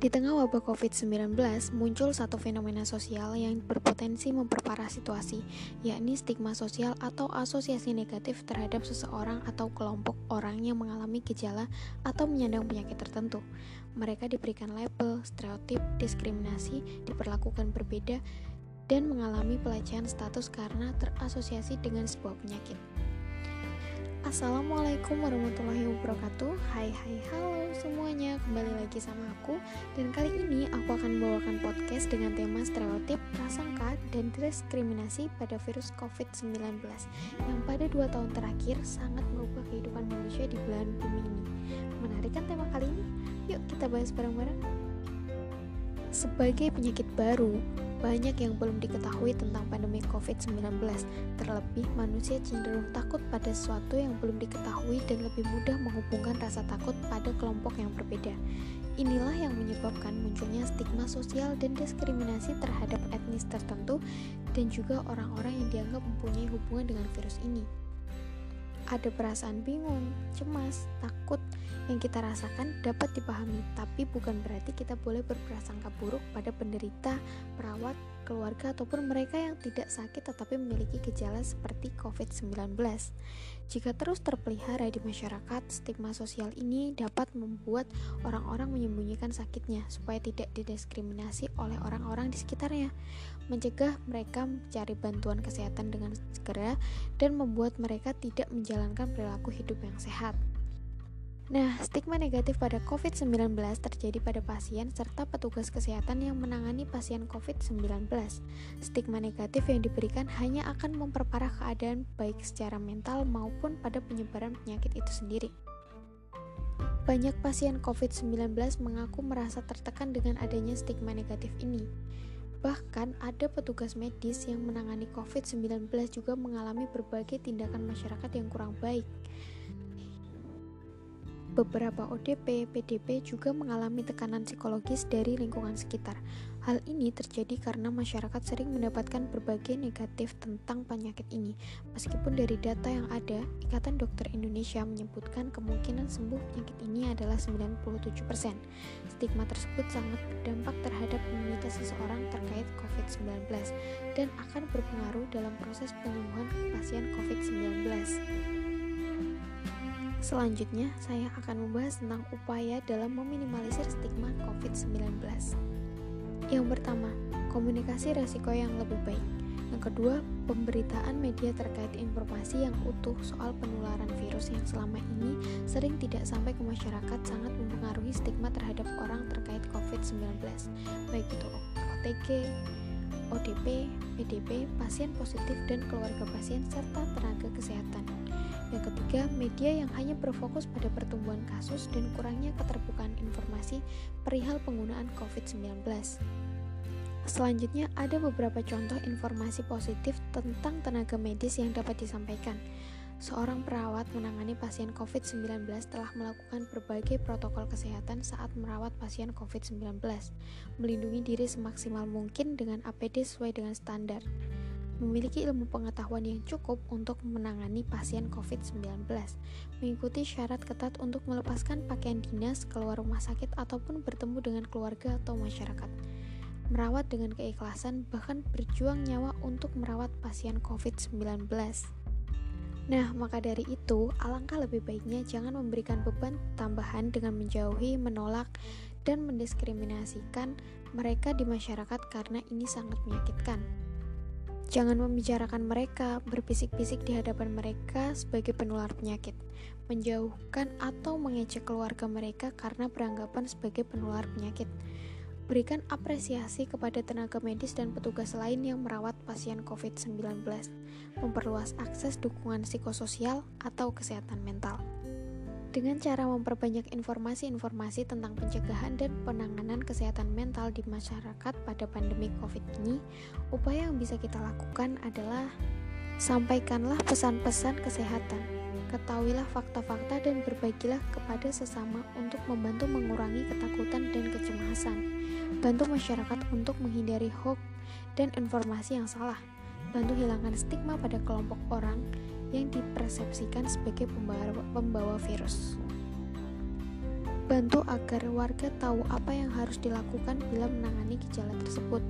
Di tengah wabah COVID-19, muncul satu fenomena sosial yang berpotensi memperparah situasi, yakni stigma sosial atau asosiasi negatif terhadap seseorang atau kelompok orang yang mengalami gejala atau menyandang penyakit tertentu. Mereka diberikan label, stereotip, diskriminasi, diperlakukan berbeda, dan mengalami pelecehan status karena terasosiasi dengan sebuah penyakit. Assalamualaikum warahmatullahi wabarakatuh. Hai hai halo semuanya. Kembali lagi sama aku. Dan kali ini aku akan membawakan podcast Dengan tema stereotip, prasangka, dan diskriminasi pada virus COVID-19 Yang pada dua tahun terakhir Sangat merubah kehidupan manusia di bulan bumi ini. Menarik kan tema kali ini? Yuk kita bahas bareng-bareng. Sebagai penyakit baru banyak yang belum diketahui tentang pandemi COVID-19. Terlebih, manusia cenderung takut pada sesuatu yang belum diketahui dan lebih mudah menghubungkan rasa takut pada kelompok yang berbeda. Inilah yang menyebabkan munculnya stigma sosial dan diskriminasi terhadap etnis tertentu dan juga orang-orang yang dianggap mempunyai hubungan dengan virus ini. Ada perasaan bingung, cemas, takut, yang kita rasakan dapat dipahami, tapi bukan berarti kita boleh berprasangka buruk pada penderita, perawat, keluarga, ataupun mereka yang tidak sakit tetapi memiliki gejala seperti COVID-19. Jika terus terpelihara di masyarakat, stigma sosial ini dapat membuat orang-orang menyembunyikan sakitnya supaya tidak didiskriminasi oleh orang-orang di sekitarnya, mencegah mereka mencari bantuan kesehatan dengan segera, dan membuat mereka tidak menjalankan perilaku hidup yang sehat. Nah, stigma negatif pada COVID-19 terjadi pada pasien serta petugas kesehatan yang menangani pasien COVID-19. Stigma negatif yang diberikan hanya akan memperparah keadaan baik secara mental maupun pada penyebaran penyakit itu sendiri. Banyak pasien COVID-19 mengaku merasa tertekan dengan adanya stigma negatif ini. Bahkan ada petugas medis yang menangani COVID-19 juga mengalami berbagai tindakan masyarakat yang kurang baik. Beberapa ODP, PDP juga mengalami tekanan psikologis dari lingkungan sekitar. Hal ini terjadi karena masyarakat sering mendapatkan berbagai negatif tentang penyakit ini. Meskipun dari data yang ada, Ikatan Dokter Indonesia menyebutkan kemungkinan sembuh penyakit ini adalah 97%. Stigma tersebut sangat berdampak terhadap imunitas seseorang terkait COVID-19 dan akan berpengaruh dalam proses penyembuhan pasien COVID-19. Selanjutnya, saya akan membahas tentang upaya dalam meminimalisir stigma COVID-19. Yang pertama, komunikasi resiko yang lebih baik. Yang kedua, pemberitaan media terkait informasi yang utuh soal penularan virus yang selama ini sering tidak sampai ke masyarakat sangat mempengaruhi stigma terhadap orang terkait COVID-19, baik itu OTG, ODP, PDP, pasien positif dan keluarga pasien serta tenaga kesehatan. Yang ketiga, media yang hanya berfokus pada pertumbuhan kasus dan kurangnya keterbukaan informasi perihal penggunaan COVID-19. Selanjutnya, ada beberapa contoh informasi positif tentang tenaga medis yang dapat disampaikan. Seorang perawat menangani pasien COVID-19 telah melakukan berbagai protokol kesehatan saat merawat pasien COVID-19, melindungi diri semaksimal mungkin dengan APD sesuai dengan standar memiliki ilmu pengetahuan yang cukup untuk menangani pasien COVID-19, mengikuti syarat ketat untuk melepaskan pakaian dinas keluar rumah sakit ataupun bertemu dengan keluarga atau masyarakat, merawat dengan keikhlasan, bahkan berjuang nyawa untuk merawat pasien COVID-19. Nah, maka dari itu, alangkah lebih baiknya jangan memberikan beban tambahan dengan menjauhi, menolak, dan mendiskriminasikan mereka di masyarakat karena ini sangat menyakitkan. Jangan membicarakan mereka, berbisik-bisik di hadapan mereka sebagai penular penyakit, menjauhkan atau mengecek keluarga mereka karena beranggapan sebagai penular penyakit. Berikan apresiasi kepada tenaga medis dan petugas lain yang merawat pasien COVID-19, memperluas akses dukungan psikososial atau kesehatan mental. Dengan cara memperbanyak informasi-informasi tentang pencegahan dan penanganan kesehatan mental di masyarakat pada pandemi COVID ini, upaya yang bisa kita lakukan adalah sampaikanlah pesan-pesan kesehatan, ketahuilah fakta-fakta dan berbagilah kepada sesama untuk membantu mengurangi ketakutan dan kecemasan. Bantu masyarakat untuk menghindari hoax dan informasi yang salah. Bantu hilangkan stigma pada kelompok orang yang dipersepsikan sebagai pembawa, virus. Bantu agar warga tahu apa yang harus dilakukan bila menangani gejala tersebut.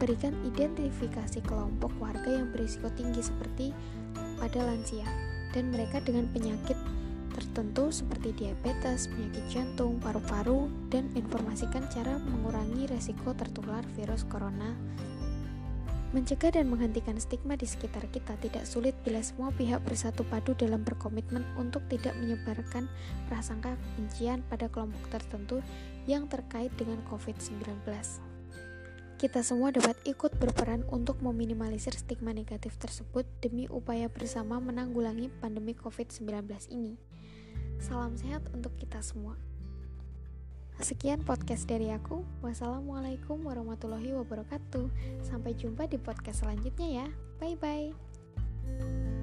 Berikan identifikasi kelompok warga yang berisiko tinggi seperti pada lansia dan mereka dengan penyakit tertentu seperti diabetes, penyakit jantung, paru-paru, dan informasikan cara mengurangi resiko tertular virus corona Mencegah dan menghentikan stigma di sekitar kita tidak sulit bila semua pihak bersatu padu dalam berkomitmen untuk tidak menyebarkan prasangka kebencian pada kelompok tertentu yang terkait dengan COVID-19. Kita semua dapat ikut berperan untuk meminimalisir stigma negatif tersebut demi upaya bersama menanggulangi pandemi COVID-19 ini. Salam sehat untuk kita semua. Sekian podcast dari aku. Wassalamualaikum warahmatullahi wabarakatuh. Sampai jumpa di podcast selanjutnya ya. Bye bye.